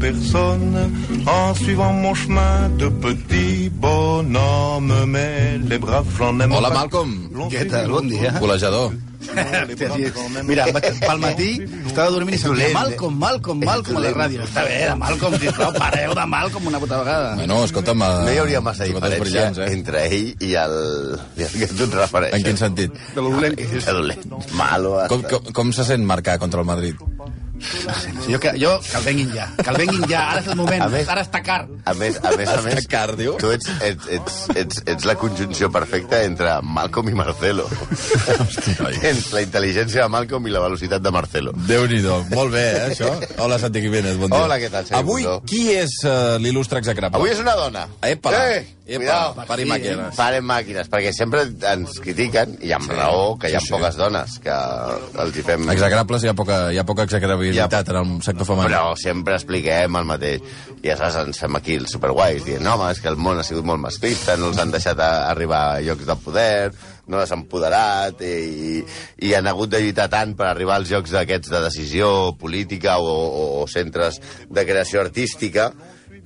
personne en suivant mon chemin de petit bonhomme. Mais les braves, j'en aime Hola. Malcolm. Què tal? Bon dia. Golejador. Mira, pel matí estava dormint i sentia Malcolm, Malcolm, Malcolm a la ràdio. Està bé, de Malcolm, sisplau, pareu de Malcolm una puta vegada. Bueno, escolta'm... eh, No hi hauria massa diferència eh? entre ell i el, i el que tu et refereixes. En quin sentit? De lo dolent. De dolent. Malo. Com, com, com se sent marcar contra el Madrid? Jo, que, jo, que el venguin ja, que el venguin ja, ara és el moment, A més- ara està car. A més, a més, a més, Està car, diu. tu ets, ets, ets, ets, ets la conjunció perfecta entre Malcolm i Marcelo. Tens la intel·ligència de Malcolm i la velocitat de Marcelo. Déu-n'hi-do. Molt bé, eh, això? Hola, Santi Jiménez, bon dia. Hola, què tal, senyor Avui, qui és uh, l'il·lustre execrable? Avui és una dona. Epa, Eh, epa, cuidao. pari màquines. Paren màquines, perquè sempre ens critiquen, i amb Sí. raó, que hi ha Sí, sí. poques dones que els hi fem... Execrables, hi ha poca, hi ha poca execrabilitat en el sector femení. Però sempre expliquem el mateix. I aleshores ens fem aquí els superguais dient no, home, és que el món ha sigut molt masclista, no els han deixat a arribar a llocs de poder, no les han empoderat i, i han hagut de lluitar tant per arribar als llocs d'aquests de decisió política o, o, o centres de creació artística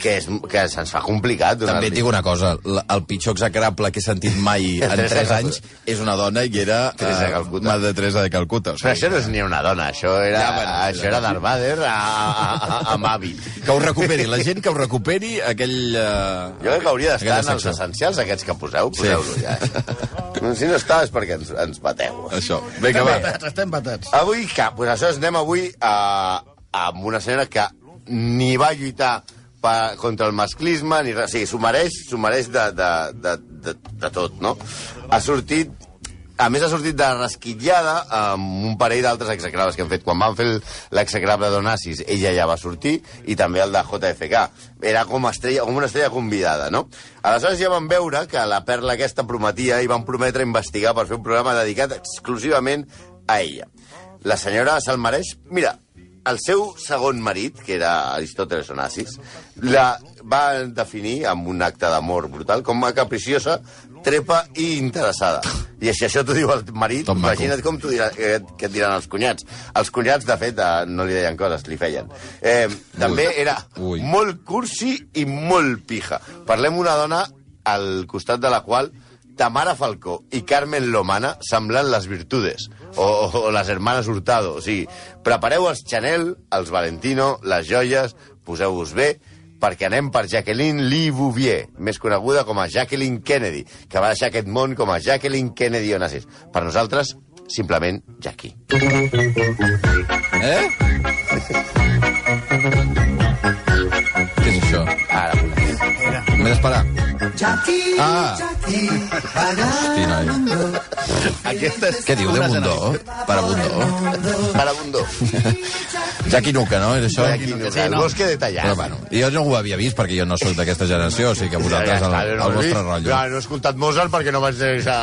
que, és, que se'ns fa complicat. També et dic una cosa, el pitjor execrable que he sentit mai en Teresa 3 de anys és una dona i era Teresa de Calcuta. Madre Teresa de Calcuta. O Però sigui, això no és ni una dona, això era, Ja, bueno, això era Darth Vader a, a, a, amb hàbit. Que ho recuperi, la gent que ho recuperi aquell... Uh, Jo crec que hauria d'estar aquella en els secció. essencials aquests que poseu, poseu-lo ja. Si no està és perquè ens, ens bateu. Això. Vinga, va. Batats, estem batats. Avui, que, pues això anem avui a, amb una senyora que ni va lluitar pa, contra el masclisme, ni res. O sigui, s'ho mereix, mereix de, de, de, de, de tot, no? Ha sortit a més, ha sortit de rasquitllada amb un parell d'altres execrables que hem fet. Quan van fer l'execrable d'Onassis, ella ja va sortir, i també el de JFK. Era com, estrella, com una estrella convidada, no? Aleshores ja van veure que la perla aquesta prometia i van prometre investigar per fer un programa dedicat exclusivament a ella. La senyora mereix... Mira, el seu segon marit, que era Aristòteles Onassis, la va definir amb un acte d'amor brutal com a capriciosa, trepa i interessada. I si això t'ho diu el marit, Tot maco. imagina't com t'ho dirà, eh, què et diran els cunyats. Els cunyats, de fet, eh, no li deien coses, li feien. Eh, també era Ui. molt cursi i molt pija. Parlem una dona al costat de la qual Tamara Falcó i Carmen Lomana semblen les virtudes, o, o, o les hermanes Hurtado. O sigui, prepareu els Chanel, els Valentino, les joies, poseu-vos bé, perquè anem per Jacqueline Lee Bouvier, més coneguda com a Jacqueline Kennedy, que va deixar aquest món com a Jacqueline Kennedy Onassis. Per nosaltres, simplement Jackie. Eh? Què és això? Ara, M'he d'esperar. Ah! Hosti, noi. Aquesta és Què diu de Bundó? generació. Para Bundó. para Bundó. Jackie Nuca, no? És això? Jackie Nuca, el bosque de tallar. Però, bueno, jo no ho havia vist perquè jo no sóc d'aquesta generació, o sigui que vosaltres el, el vostre rotllo. Ja, no he escoltat Mozart perquè no vaig deixar...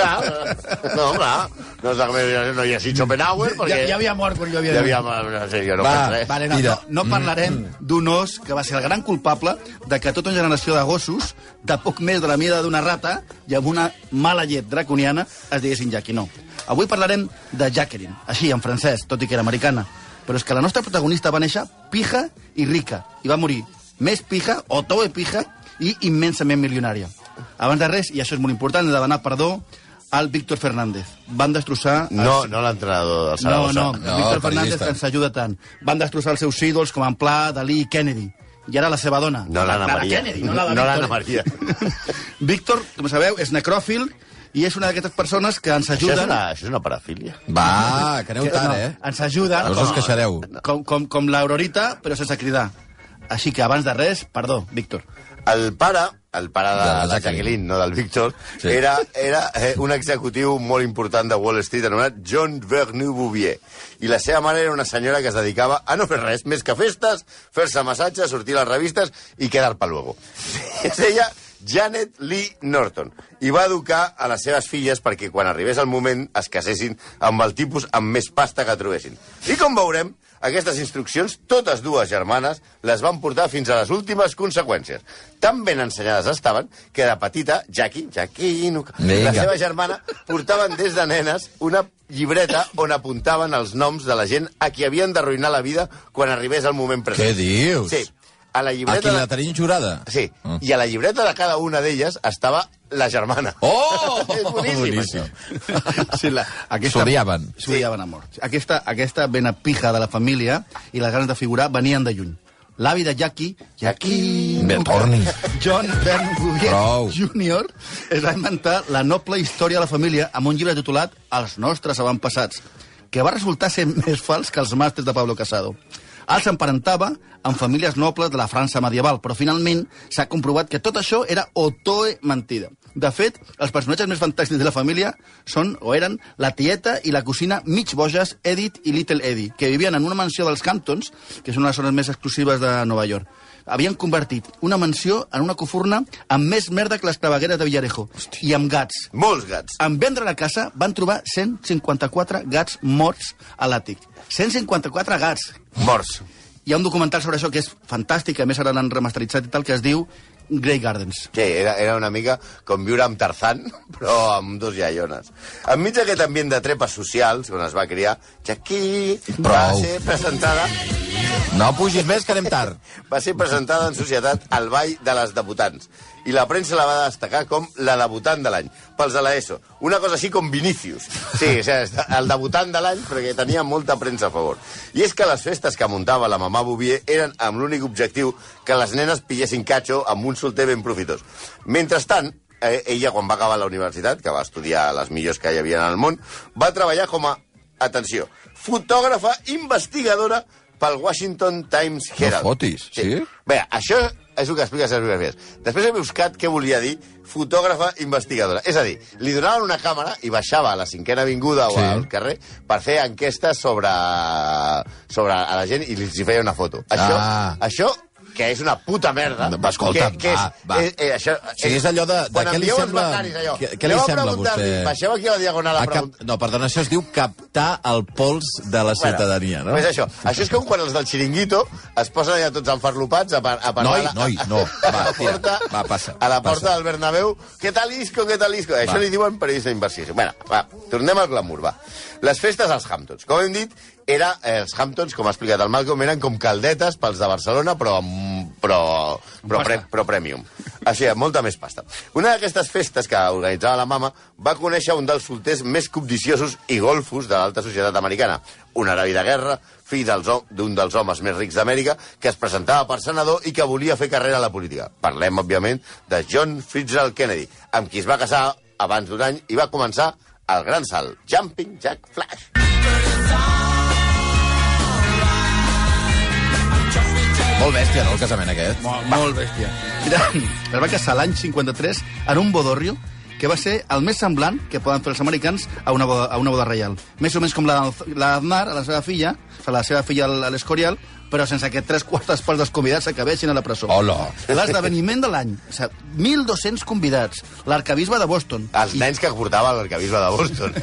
no, clar. No, no hi ha sigut Schopenhauer Ja, perquè... ja havia mort quan jo havia Ja havia... No sé, jo no Va, res. Vale, no, Mira. no, no parlarem d'un os que va ser el gran culpable de que tota una generació de gossos, de poc més de la mida d'una rata i amb una mala llet draconiana, es diguessin Jackie. No. Avui parlarem de Jacqueline, així, en francès, tot i que era americana. Però és que la nostra protagonista va néixer pija i rica, i va morir més pija, o todo pija, i immensament milionària. Abans de res, i això és molt important, he de demanar perdó al Víctor Fernández. Van destrossar... els- No, no l'entrenador del Saragossa. no, No, no Víctor Fernández ens ajuda tant. Van destrossar els seus ídols com en Pla, Dalí i Kennedy. I ara la seva dona. No l'Anna la Maria. Kennedy, no la de No Víctor. l'Anna Maria. Víctor, com sabeu, és necròfil i és una d'aquestes persones que ens Això és, ajuden... una, això és una parafília. Va, que aneu que- tard, no, eh? Ens ajuden No us queixareu. com, com, com l'Aurorita, però sense cridar. Així que, abans de res, perdó, Víctor. El pare, el pare de, De de, Jacqueline. No del Víctor, Sí. era, era eh, un executiu molt important de Wall Street anomenat John Vernu Bouvier. I la seva mare era una senyora que es dedicava a no fer res, més que festes, fer-se massatges, sortir a les revistes i quedar pa luego. Es deia Janet Lee Norton i va educar a les seves filles perquè quan arribés el moment es casessin amb el tipus amb més pasta que trobessin. I com veurem, aquestes instruccions, totes dues germanes, les van portar fins a les últimes conseqüències. Tan ben ensenyades estaven que de petita, Jackie, Jackie, no, la seva germana, portaven des de nenes una llibreta on apuntaven els noms de la gent a qui havien d'arruïnar la vida quan arribés el moment present. Què dius? Sí. A la llibreta... Aquí de- la tenim jurada? Sí, Ah. i a la llibreta de cada una d'elles estava la germana. Oh! És boníssim, Boníssim. això. Sí, la, aquesta... S'odiaven. S'odiaven a mort. Aquesta, aquesta vena pija de la família i les ganes de figurar venien de lluny. L'avi de Jackie, Jackie... Bé, torni. John Bern Bouvier Prou. Jr. es va inventar la noble història de la família amb un llibre titulat Els nostres avantpassats, que va resultar ser més fals que els màsters de Pablo Casado. Els emparentava amb famílies nobles de la França medieval, però finalment s'ha comprovat que tot això era otoe mentida. De fet, els personatges més fantàstics de la família són o eren la tieta i la cosina mig boges Edith i Little Eddie, que vivien en una mansió dels Hamptons, que són les zones més exclusives de Nova York havien convertit una mansió en una cofurna amb més merda que les clavegueres de Villarejo i amb gats. Molts gats. En vendre la casa van trobar 154 gats morts a l'àtic. 154 gats. Morts. Hi ha un documental sobre això que és fantàstic, a més ara l'han remasteritzat i tal, que es diu Grey Gardens. Sí, era, era una mica com viure amb Tarzan, però amb dos iaiones. Enmig d'aquest ambient de trepes socials, on es va criar, Jackie va ser presentada No pugis més, que anem tard. va ser presentada en societat al Ball de les Debutants. I la premsa la va destacar com la debutant de l'any, pels de l'ESO. Una cosa així com Vinícius. Sí, o sigui, el debutant de l'any perquè tenia molta premsa a favor. I és que les festes que muntava la mamà Bouvier eren amb l'únic objectiu que les nenes pillessin catxo amb un solter ben profitós. Mentrestant, eh, ella, quan va acabar la universitat, que va estudiar les millors que hi havia en el món, va treballar com a, atenció, fotògrafa investigadora pel Washington Times Herald. fotis, sí? Bé, això és el que explica les biografies. Després he buscat què volia dir fotògrafa investigadora. És a dir, li donaven una càmera i baixava a la cinquena avinguda o Sí. al carrer per fer enquestes sobre, sobre a la gent i hi feia una foto. Això, Ah. això que és una puta merda. Va, escolta'm, que, que és, va, va. És, eh, això, Sí, és allò de- de què li sembla- allò, què- què li a sembla a vostè? Baixeu aquí a la diagonal a A cap... preguntar. No, perdona, això es diu captar el pols de la ciutadania, no? Pues això. Això és com quan els del xiringuito es posen allà tots enfarlopats a, par a parlar... Noi, a la- noi, no. a Va, tira. porta, Va, passa, A la porta passa. del Bernabéu. Què tal Isco, què tal Isco? Això Va. li diuen periodista d'inversió. Bueno, va, tornem al glamour, va. Les festes als Hamptons. Com hem dit, era, eh, els Hamptons, com ha explicat el Malcolm, eren com caldetes pels de Barcelona, però, amb- però, però, pre, però premium. Així, molta més pasta. Una d'aquestes festes que organitzava la mama va conèixer un dels solters més cobdiciosos i golfos de l'alta societat americana. Un heroi de guerra, fill d'un dels homes més rics d'Amèrica, que es presentava per senador i que volia fer carrera a la política. Parlem, òbviament, de John Fitzgerald Kennedy, amb qui es va casar abans d'un any i va començar el gran salt, Jumping Jack Flash. Molt bèstia, no, el casament aquest? Molt, molt bèstia. Mira, es va casar l'any 53 en un bodorrio que va ser el més semblant que poden fer els americans a una boda, a una boda reial. Més o menys com la la d'Aznar, a la seva filla, o sigui, la seva filla a l'Escorial, però sense que tres quartes parts dels convidats s'acabessin a la presó. Hola. L'esdeveniment de l'any. O sigui, 1.200 convidats. L'arcabisbe de Boston. Els nens que portava l'arcabisbe de Boston.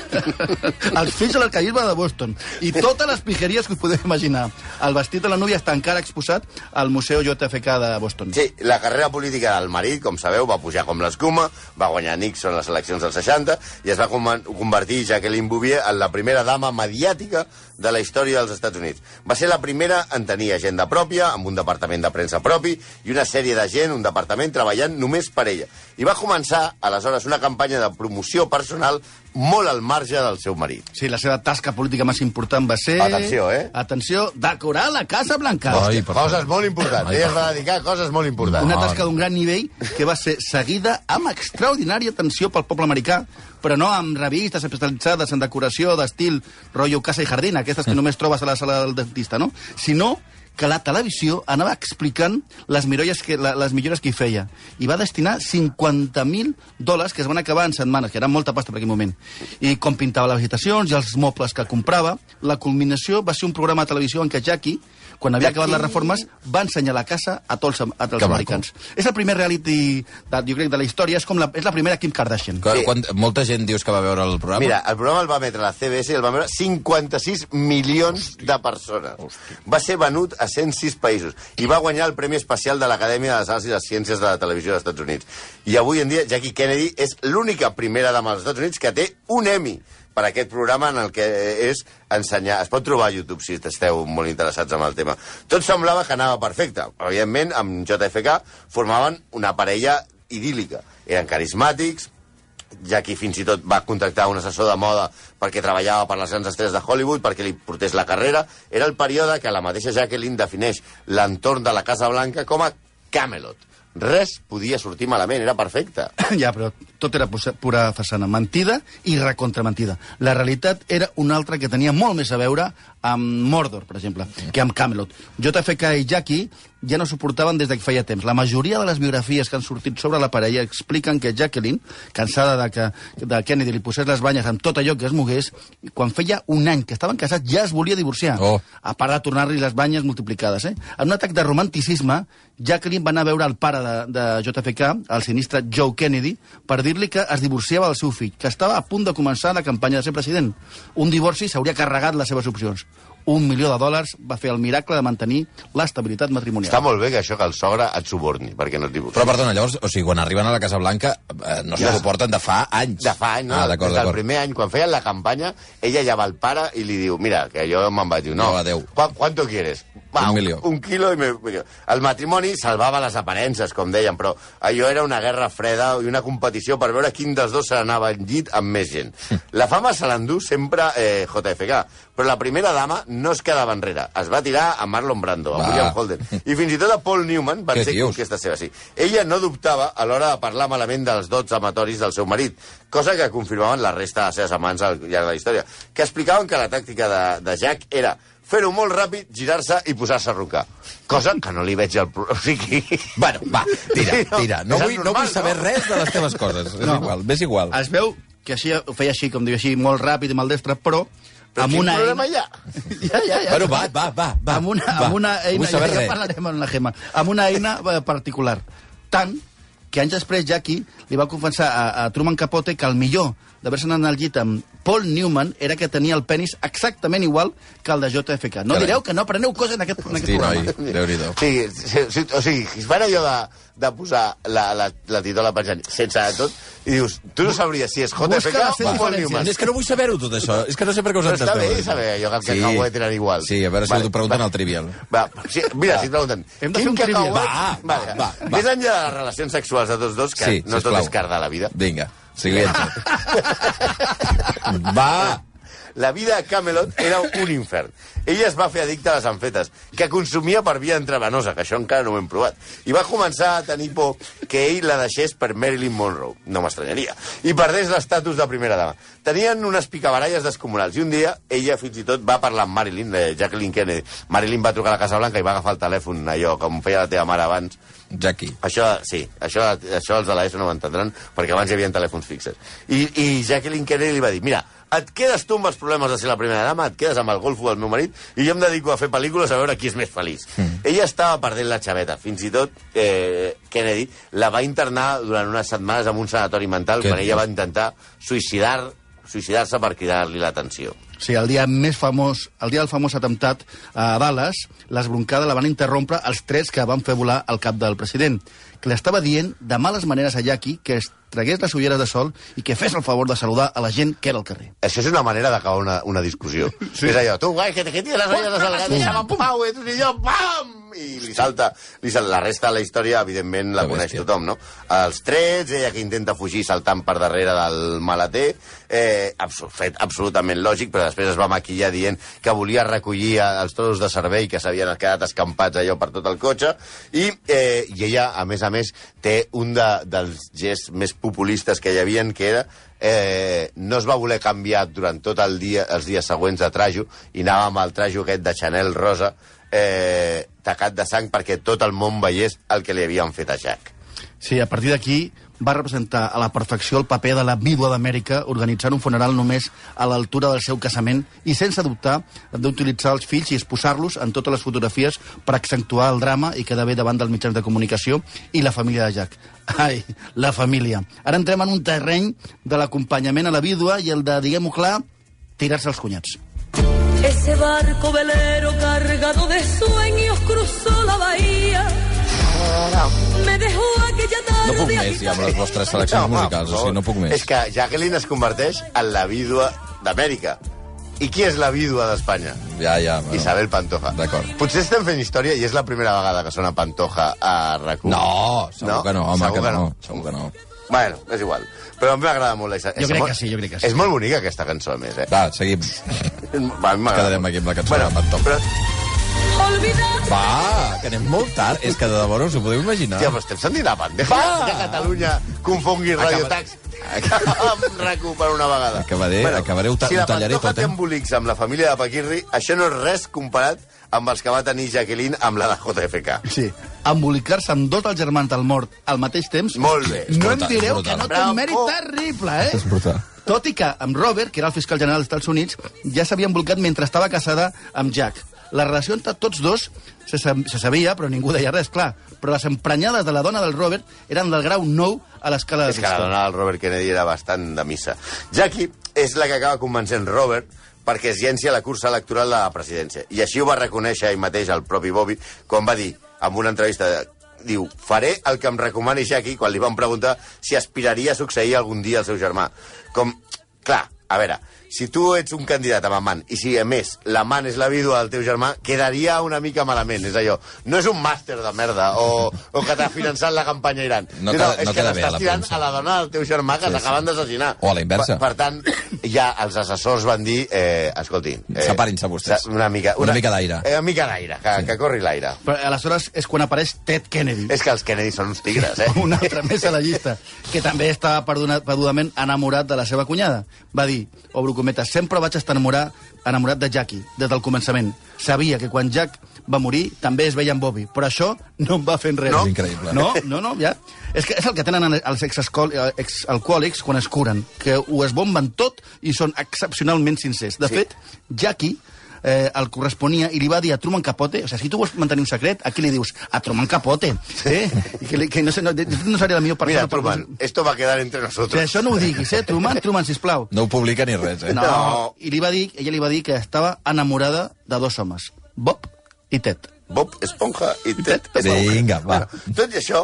els fills de l'arcabisbe de Boston. I totes les pijeries que us podeu imaginar. El vestit de la núvia està encara exposat al Museu JFK de Boston. Sí, la carrera política del marit, com sabeu, va pujar com l'escuma, va guanyar Nixon les eleccions dels 60 i es va convertir Jacqueline Bouvier en la primera dama mediàtica de la història dels Estats Units. Va ser la primera en tenir agenda pròpia, amb un departament de premsa propi i una sèrie de gent, un departament treballant només per ella. I va començar, aleshores, una campanya de promoció personal molt al marge del seu marit. Sí, la seva tasca política més important va ser... Atenció, eh? Atenció, decorar la Casa Blanca. Ai, per Coses molt importants. Ai, Ella es va dedicar a coses molt importants. Una tasca d'un gran nivell que va ser seguida amb extraordinària atenció pel poble americà, però no amb revistes especialitzades en decoració d'estil rotllo casa i jardín, aquestes que només trobes a la sala del dentista, no? Sinó que la televisió anava explicant les, mirolles que, la, les millores que hi feia. I va destinar 50.000 dòlars que es van acabar en setmanes, que era molta pasta per aquell moment. I com pintava les habitacions i els mobles que comprava, la culminació va ser un programa de televisió en què Jackie quan havia acabat les reformes, va ensenyar la casa a tots, a tots els Que maco. americans. És el primer reality, de, jo crec, de la història. És, com la, és la primera Kim Kardashian. Quan, Sí. quan, molta gent dius que va veure el programa? Mira, el programa el va emetre la CBS i el va veure 56 milions de persones. Va ser venut a 106 països i va guanyar el Premi Especial de l'Acadèmia de les Arts i les Ciències de la Televisió dels Estats Units. I avui en dia Jackie Kennedy és l'única primera dama dels Estats Units que té un Emmy per aquest programa en el que és ensenyar... Es pot trobar a YouTube si esteu molt interessats en el tema. Tot semblava que anava perfecte. Evidentment, amb JFK formaven una parella idíl·lica. Eren carismàtics, Jackie fins i tot va contractar un assessor de moda perquè treballava per les grans estrelles de Hollywood, perquè li portés la carrera. Era el període que la mateixa Jacqueline defineix l'entorn de la Casa Blanca com a Camelot. Res podia sortir malament, era perfecte. Ja, però tot era pura façana. Mentida i recontramentida. La realitat era una altra que tenia molt més a veure amb Mordor, per exemple, que amb Camelot. JFK i Jackie ja no suportaven des de que feia temps. La majoria de les biografies que han sortit sobre la parella expliquen que Jacqueline, cansada de que de Kennedy li posés les banyes amb tot allò que es mogués, quan feia un any que estaven casats ja es volia divorciar. Oh. A part de tornar-li les banyes multiplicades. Eh? En un atac de romanticisme, Jacqueline va anar a veure el pare de, de JFK, el sinistre Joe Kennedy, per dir-li que es divorciava del seu fill, que estava a punt de començar la campanya de ser president. Un divorci s'hauria carregat les seves opcions. Un milió de dòlars va fer el miracle de mantenir l'estabilitat matrimonial. Està molt bé que això que el sogre et suborni, perquè no et divorcis. Però, perdona, llavors, o sigui, quan arriben a la Casa Blanca eh, no s'ho Ja. suporten de fa anys. De fa anys, no? Ah, Des del primer any, quan feien la campanya, ella ja va al pare i li diu, mira, que jo me'n vaig. Diu, no, No, adéu. ¿cu ¿cuánto quieres? Un milió. Un quilo i me... El matrimoni salvava les aparences, com deien, però allò era una guerra freda i una competició per veure quin dels dos se n'anava al llit amb més gent. La fama se l'endú sempre eh, JFK, però la primera dama no es quedava enrere. Es va tirar a Marlon Brando, a Va. William Holden. I fins i tot a Paul Newman van ser dius? conquestes seves, sí. Ella no dubtava a l'hora de parlar malament dels dots amatoris del seu marit, cosa que confirmaven la resta de les seves amants al llarg de la història, que explicaven que la tàctica de, de Jack era fer-ho molt ràpid, girar-se i posar-se a roncar. Cosa que no li veig al... pro- O sigui... Bueno, va, tira, no, tira. No és vull, no normal, vull saber no? res de les teves coses. És igual, m'és igual. Es veu que així ho feia així, com diu així, molt ràpid i maldestre, però, Però amb quin una problema eina... hi ha? Ja, ja, ja. Bueno, va, va, va, va. amb una, va. amb una eina, ja, ja res. parlarem amb la Gemma, amb una eina eh, particular. Tant que anys després Jackie li va confessar a, a Truman Capote que el millor d'haver-se anat al llit amb Paul Newman era que tenia el penis exactament igual que el de JFK. No Carai. direu que no apreneu coses en aquest, en aquest Hosti, programa. noi, Déu-n'hi-do. Sí, sí, sí, o sigui, es fan allò de, de posar la, la, la titola penjant sense tot, i dius, tu no sabries si és JFK o Paul. Newman. És que no vull saber-ho, tot això. És que no sé per què us Però està bé saber allò que el cacauet eren igual. Sí, a veure si Vale, ho pregunten va. al trivial. Va, sí, mira, si et pregunten... Hem de fer quin un trivial. cacauet- Va, va, va, va. Més enllà de les relacions sexuals de tots dos, que Sí, no tot és car de la vida, Vinga, siguiente. va! la vida a Camelot era un infern. Ella es va fer addicta a les amfetes, que consumia per via intravenosa, que això encara no ho hem provat. I va començar a tenir por que ell la deixés per Marilyn Monroe, no m'estranyaria, i perdés l'estatus de primera dama. Tenien unes picabaralles descomunals, i un dia ella fins i tot va parlar amb Marilyn, eh, Jacqueline Kennedy. Marilyn va trucar a la Casa Blanca i va agafar el telèfon, allò, com feia la teva mare abans, Jackie. això, sí, això, això els de l'ESO no ho entendran, perquè abans hi havia telèfons fixes. I, I Jacqueline Kennedy li va dir, mira, et quedes tu amb els problemes de ser la primera dama, et quedes amb el golfo del meu marit, i jo em dedico a fer pel·lícules a veure qui és més feliç. Mm. Ella estava perdent la xaveta. Fins i tot eh, Kennedy la va internar durant unes setmanes en un sanatori mental Què quan ella va intentar suïcidar suïcidar-se per cridar-li l'atenció. Sí, el dia més famós, el dia del famós atemptat a Dallas, les broncades la van interrompre els tres que van fer volar el cap del president, que li estava dient de males maneres a Jackie que es tragués les ulleres de sol i que fes el favor de saludar a la gent que era al carrer. Això és una manera d'acabar una, una discussió. Sí. És allò, tu, guai, que, que tienes las ollas de salgar, deixa'm en pau, ets un idiot, pam! I li salta, li salta. La resta de la història, evidentment, la Que coneix bèstia. tothom, no? Els trets, ella que intenta fugir saltant per darrere del maleter, eh, abs fet absolutament lògic, però després es va maquillar dient que volia recollir els trossos de servei que s'havien quedat escampats allò per tot el cotxe, i, eh, i ella, a més a més, té un de, dels gests més populistes que hi havia, que era eh, no es va voler canviar durant tot el dia, els dies següents de trajo i anava amb el trajo aquest de Chanel rosa eh, tacat de sang perquè tot el món veiés el que li havien fet a Jack. Sí, a partir d'aquí va representar a la perfecció el paper de la vídua d'Amèrica organitzant un funeral només a l'altura del seu casament i sense dubtar d'utilitzar els fills i exposar-los en totes les fotografies per accentuar el drama i quedar bé davant dels mitjans de comunicació i la família de Jack. Ai, la família. Ara entrem en un terreny de l'acompanyament a la vídua i el de, diguem-ho clar, tirar-se els cunyats. Ese barco velero cargado de sueños cruzó la bahía. Me dejó aquella tarde. No puc més, ja, amb les vostres seleccions musicals, o sigui, no puc més. És que Jacqueline es converteix en la vídua d'Amèrica. I qui és la vídua d'Espanya? Ja, ja. Bueno. Isabel Pantoja. D'acord. Potser estem fent història i és la primera vegada que sona Pantoja a rac No, segur No? que no, home, Segur que que no. no. Segur que no. Bueno, és igual. Però a mi m'agrada molt la. Jo És crec molt- que sí, jo crec que sí. És molt bonica aquesta cançó, a més, eh? Va, seguim. Va, a mi m'agrada Quedarem aquí amb la cançó de Pantoja. Però, Va, que anem molt tard. És que de debò no us ho podeu imaginar. Tia, però estem sentint a bandeja Va! que Catalunya confongui Radio Tax amb rac per una vegada. Acabaré- acabaré, ho ta- si ho la tallaré tot, eh? té embolics amb la família de Paquirri, això no és res comparat amb els que va tenir Jacqueline amb la de JFK. Sí, embolicar-se amb dos dels germans del mort al mateix temps... Molt bé. No em brutal, direu és que no té un mèrit terrible, eh? És brutal. Tot i que amb Robert, que era el fiscal general dels Estats Units, ja s'havia embolicat mentre estava casada amb Jack. La relació entre tots dos se, se sabia, però ningú deia res, clar. Però les emprenyades de la dona del Robert eren del grau 9 a l'escala de És que la dona del Robert Kennedy era bastant de missa. Jackie és la que acaba convencent Robert perquè es llenci a la cursa electoral de la presidència. I així ho va reconèixer ell mateix, el propi Bobby, quan va dir, en una entrevista, diu, faré el que em recomani Jackie, quan li van preguntar si aspiraria a succeir algun dia al seu germà. Com, clar, a veure, si tu ets un candidat amb amant, i si, a més, l'amant és la vídua del teu germà, quedaria una mica malament. És allò, no és un màster de merda, o, o que t'ha finançat la campanya a Iran. No no, queda- és no que l'estàs la tirant a la dona del teu germà que Sí, sí. t'acaben d'assassinar. O a la inversa. Per, per tant, ja els assessors van dir, eh, escolti... Eh, Separin-se vostès. Una mica, Una mica d'aire. Eh, una mica d'aire, que, que corri l'aire. Però aleshores és quan apareix Ted Kennedy. És que els Kennedy són uns tigres, eh? un altre més a la llista, que també estava perdudament enamorat de la seva cunyada. Va dir, obro cometes, sempre vaig estar enamorat, enamorat de Jackie, des del començament. Sabia que quan Jack va morir també es veia amb Bobby, però això no em va fer enrere. No? És increïble. No, no, no, ja. És que és el que tenen els exalcohòlics quan es curen, que ho esbomben tot i són excepcionalment sincers. De Sí. fet, Jackie eh, el corresponia i li va dir a Truman Capote, o sigui, si tu vols mantenir un secret, aquí li dius a Truman Capote, eh? I que, li- que no, sé, no, no seria la millor persona Mira, Truman, esto va a quedar entre nosotros. això no ho diguis, eh, Truman? Truman, sisplau. No ho publica ni res, eh? No. No. I li va dir, ella li va dir que estava enamorada de dos homes, Bob i Ted. Bob Esponja i Ted Esponja. Vinga, va. Bueno, tot i això,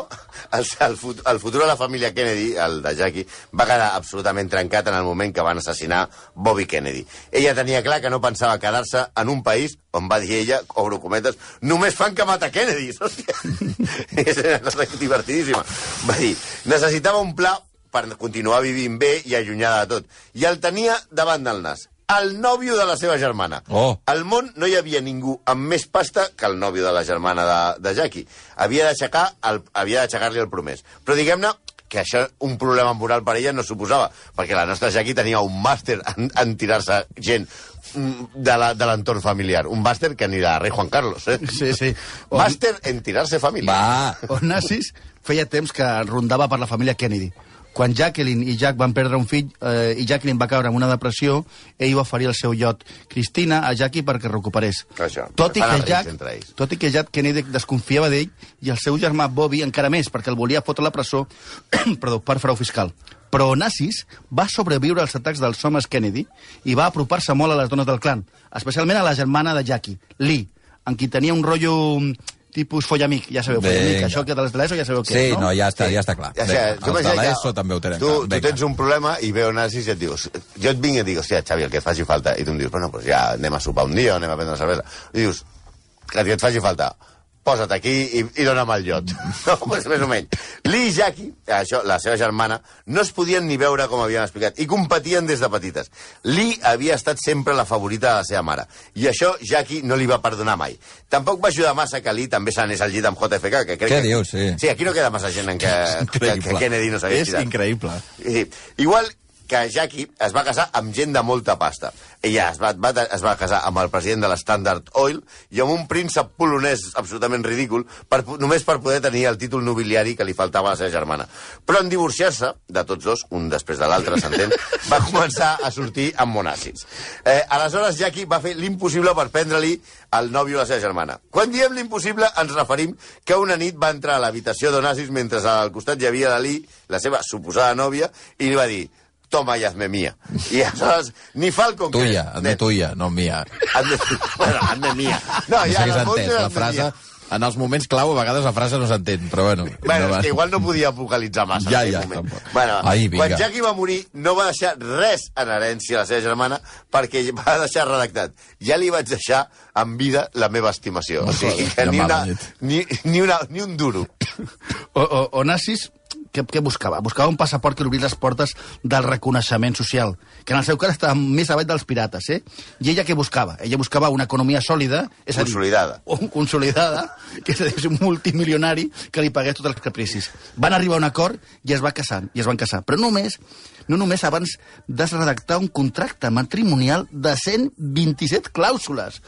el, el, fut, el futur de la família Kennedy, el de Jackie, va quedar absolutament trencat en el moment que van assassinar Bobby Kennedy. Ella tenia clar que no pensava quedar-se en un país on va dir ella, obro cometes, només fan que mata Kennedy. Hòstia. És divertidíssima. Va dir, necessitava un pla per continuar vivint bé i allunyada de tot. I el tenia davant del nas. El nòvio de la seva germana. Oh. Al món no hi havia ningú amb més pasta que el nòvio de la germana de, de Jackie. Havia d'aixecar el, havia d'aixecar-li el promès. Però diguem-ne que això un problema moral per ella no suposava, perquè la nostra Jackie tenia un màster en, en tirar-se gent mm, de la- de l'entorn familiar. Un màster que ni la rei Juan Carlos, eh? Sí, sí. O, Màster en tirar-se família. Va. Onassis feia temps que rondava per la família Kennedy. Quan Jacqueline i Jack van perdre un fill eh, i Jacqueline va caure en una depressió, ell va oferir el seu iot Cristina a Jackie perquè recuperés. Això, Tot i, fan que Jack, tot i que Jack Kennedy desconfiava d'ell i el seu germà Bobby encara més, perquè el volia fotre a la presó perdó, per frau fiscal. Però Onassis va sobreviure als atacs dels homes Kennedy i va apropar-se molt a les dones del clan, especialment a la germana de Jackie, Lee, en qui tenia un rotllo mm, tipus follamic, ja sabeu, follamic, Vinga. això que de les de l'ESO ja sabeu què Sí, és, no? no, ja està, ja està clar. Ja sé, Vinga, tu els de l'ESO també ho tenen tu, clar. tu tens un problema i veu nazis i et dius... Jo et vinc i et dic, hòstia, Xavi, el que et faci falta. I tu em dius, bueno, pues ja anem a sopar un dia o anem a prendre una cervesa. I dius, que et faci falta, posa't aquí i, i dona'm el llot. No, pues més o menys. Lee i Jackie, això, la seva germana, no es podien ni veure com havien explicat, i competien des de petites. Lee havia estat sempre la favorita de la seva mare, i això Jackie no li va perdonar mai. Tampoc va ajudar massa que Lee també s'anés al llit amb JFK, que crec Què que... dius? Sí. Sí, aquí no queda massa gent en què, que, que. Kennedy no s'hagués És tirat. increïble. Sí. Igual que Jackie es va casar amb gent de molta pasta. Ella es va, va, es va casar amb el president de l'Standard Oil i amb un príncep polonès absolutament ridícul per, només per poder tenir el títol nobiliari que li faltava a la seva germana. Però en divorciar-se, de tots dos, un després de l'altre, s'entén, va començar a sortir amb monàcids. Eh, aleshores, Jackie va fer l'impossible per prendre-li el nòvio a la seva germana. Quan diem l'impossible, ens referim que una nit va entrar a l'habitació d'Onassis mentre al costat hi havia l'Ali, la seva suposada nòvia, i li va dir toma y hazme mía. I aleshores, ni Falcon... Tuya, hazme tuya, no mía. Hazme, bueno, hazme mía. No, No ja, sé què s'ha entès, la frase... mía. En els moments clau, a vegades la frase no s'entén, però bueno. Bueno, no és que igual no podia vocalitzar massa Ja, en ja, aquell moment. tampoc. Bueno, Ai, vinga. quan Jackie va morir, no va deixar res en herència a la seva germana perquè va deixar redactat. Ja li vaig deixar en vida la meva estimació. O sigui, que ni, una, ni, ni, una, ni un duro. O, o, Onassis, què, què buscava? Buscava un passaport que li obrís les portes del reconeixement social, que en el seu cas estava més avall dels pirates, eh? I ella què buscava? Ella buscava una economia sòlida, és a dir, Consolidada. un, consolidada, que és a dir, un multimilionari que li pagués tots els capricis. Van arribar a un acord i es va casar, i es van casar. Però només, no només abans de redactar un contracte matrimonial de 127 clàusules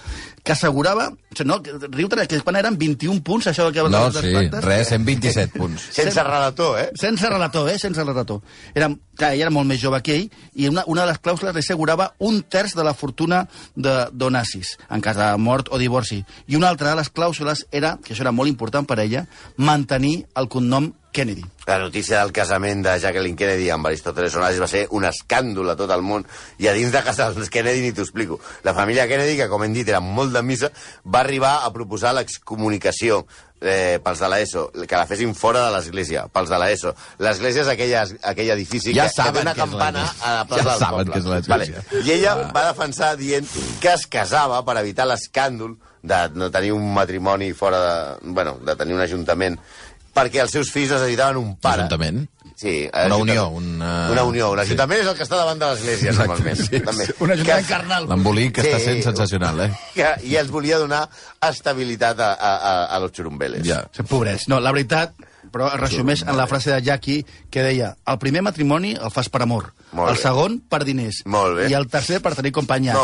que assegurava... O sigui, no, riu-te'n, que quan eren 21 punts, això que No, sí, pactes. res, 127 punts. Sense relator, eh? Sense relator, eh? Sense relator. Era, clar, ell era molt més jove que ell, i una, una de les clàusules li assegurava un terç de la fortuna de d'Onassis, en cas de mort o divorci. I una altra de les clàusules era, que això era molt important per a ella, mantenir el cognom Kennedy. La notícia del casament de Jacqueline Kennedy amb Aristóteles Onassis va ser un escàndol a tot el món i a dins de casa dels Kennedy ni t'ho explico. La família Kennedy, que com hem dit era molt de missa, va arribar a proposar l'excomunicació eh, pels de l'ESO, que la fessin fora de l'església, pels de l'ESO. L'església és aquella, aquell edifici Ja que, que té una que campana a la plaça Ja del saben poble. que és l'església. Vale. I ella Ah. va defensar dient que es casava per evitar l'escàndol de no tenir un matrimoni fora de... Bueno, de tenir un ajuntament perquè els seus fills necessitaven un pare. Ajuntament? Sí, Una unió, una- Una unió. Un ajuntament és el que està davant de l'església, normalment. sí, també. Un ajuntament Que- carnal. L'embolic Sí. està sent sensacional, eh? que, I els volia donar estabilitat a, a, a, a los xurumbeles. Ja. Sí, Pobrets. No, la veritat, però es resumeix en la frase de Jackie que deia el primer matrimoni el fas per amor, Molt el bé. segon per diners Molt bé. i el tercer per tenir companyia.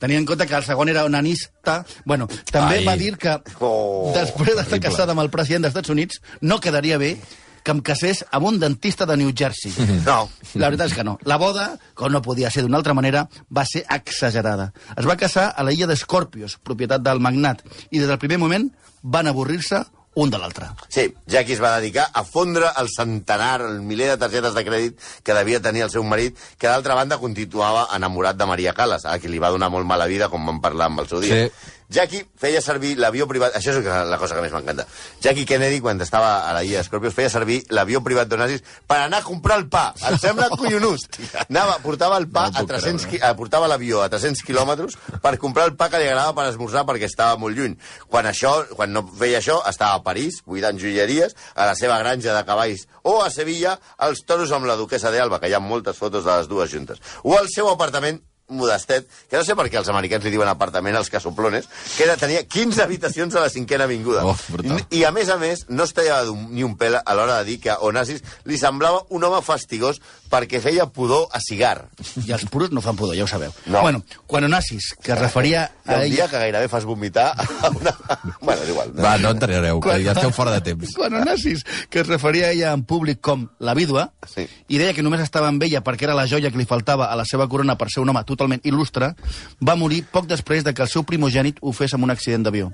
Tenint en compte que el segon era onanista, bueno, també Ai. va dir que Oh, després d'estar casada amb el president dels Estats Units no quedaria bé que em casés amb un dentista de New Jersey. No. La veritat és que no. La boda, com no podia ser d'una altra manera, va ser exagerada. Es va casar a la illa d'Escorpios, propietat del magnat, i des del primer moment van avorrir-se un de l'altre. Sí, Jackie es va dedicar a fondre el centenar, el miler de targetes de crèdit que devia tenir el seu marit, que d'altra banda continuava enamorat de Maria Callas, a qui li va donar molt mala vida, com vam parlar amb el seu dia. Sí. Jackie feia servir l'avió privat... Això és la cosa que més m'encanta. Jackie Kennedy, quan estava a la illa d'Escorpios, feia servir l'avió privat d'Onassis per anar a comprar el pa. Em sembla collonús. Anava, portava el pa No a puc 300, creure. qui- eh, portava l'avió a 300 quilòmetres per comprar el pa que li agradava per esmorzar perquè estava molt lluny. Quan, això, quan no feia això, estava a París, buidant joieries, a la seva granja de cavalls, o a Sevilla, als toros amb la duquesa d'Alba, que hi ha moltes fotos de les dues juntes. O al seu apartament modestet, que no sé per què els americans li diuen apartament als casoplones, que era, tenia 15 habitacions a la cinquena avinguda. Oh, brutal. I, I, a més a més, no es tallava ni un pèl a l'hora de dir que Onassis li semblava un home fastigós perquè feia pudor a cigar. I els puros no fan pudor, ja ho sabeu. No. Bueno, quan Onassis, que es referia Hi ha a un dia ella... que gairebé fas vomitar una... bueno, és igual. Va, no entrareu, que Quan- ja esteu fora de temps. Quan Onassis, que es referia a ella en públic com la vídua, Sí. i deia que només estava amb ella perquè era la joia que li faltava a la seva corona per ser un home totalment il·lustre, va morir poc després de que el seu primogènit ho fes amb un accident d'avió.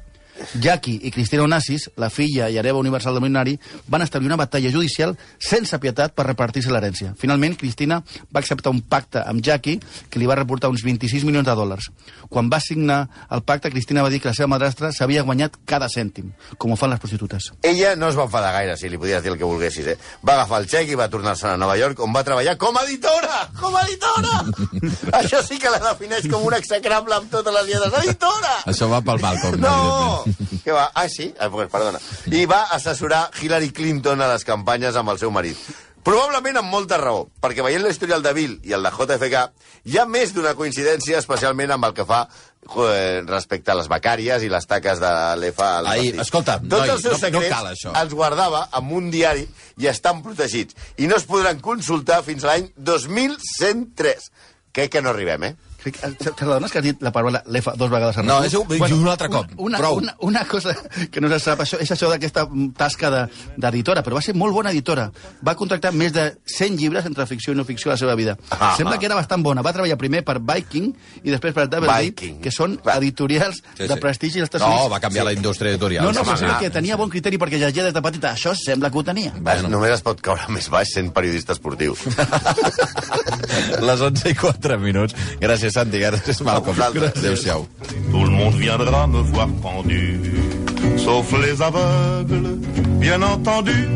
Jackie i Cristina Onassis, la filla i hereva universal del milionari, van establir una batalla judicial sense pietat per repartir-se l'herència. Finalment, Cristina va acceptar un pacte amb Jackie que li va reportar uns 26 milions de dòlars. Quan va signar el pacte, Cristina va dir que la seva madrastra s'havia guanyat cada cèntim, com ho fan les prostitutes. Ella no es va enfadar gaire, si li podies dir el que volguessis, eh? Va agafar el xec i va tornar-se'n a Nova York, on va treballar com a editora! Com a editora! Això sí que la defineix com una execrable amb totes les lletres. Editora! Això va pel Malcolm, No! Què va? Ah, sí? Ah, pues, perdona. I va assessorar Hillary Clinton a les campanyes amb el seu marit. Probablement amb molta raó, perquè veient l'historial de Bill i el de JFK, hi ha més d'una coincidència, especialment amb el que fa eh, respecte a les becàries i les taques de l'EFA al Ai, escolta, Tots noi, els seus no- no cal, això. els guardava en un diari i estan protegits. I no es podran consultar fins l'any 2103. Crec que no arribem, eh? Crec que- Te t'adones que has dit la paraula l'EFA dos vegades en No, és un- un altre cop. Una, Prou. una, una cosa que no se sap, això, és això d'aquesta tasca de- d'editora, però va ser molt bona editora. Va contractar més de 100 llibres entre ficció i no ficció a la seva vida. Ah, Sembla ah. que era bastant bona. Va treballar primer per Viking i després per Double Viking. que són Va. editorials Sí, de sí. prestigi als Estats No, Units. va canviar la indústria editorial. No, no, Sí, però sí. sembla que tenia bon criteri perquè llegia des de petita. Això sembla que ho tenia. Bueno. Només es pot caure més baix sent periodista esportiu. Les 11 i 4 minuts. Gràcies, Malcolm. Adéu-siau. Tout le monde viendra me voir pendu, sauf les aveugles, bien entendu.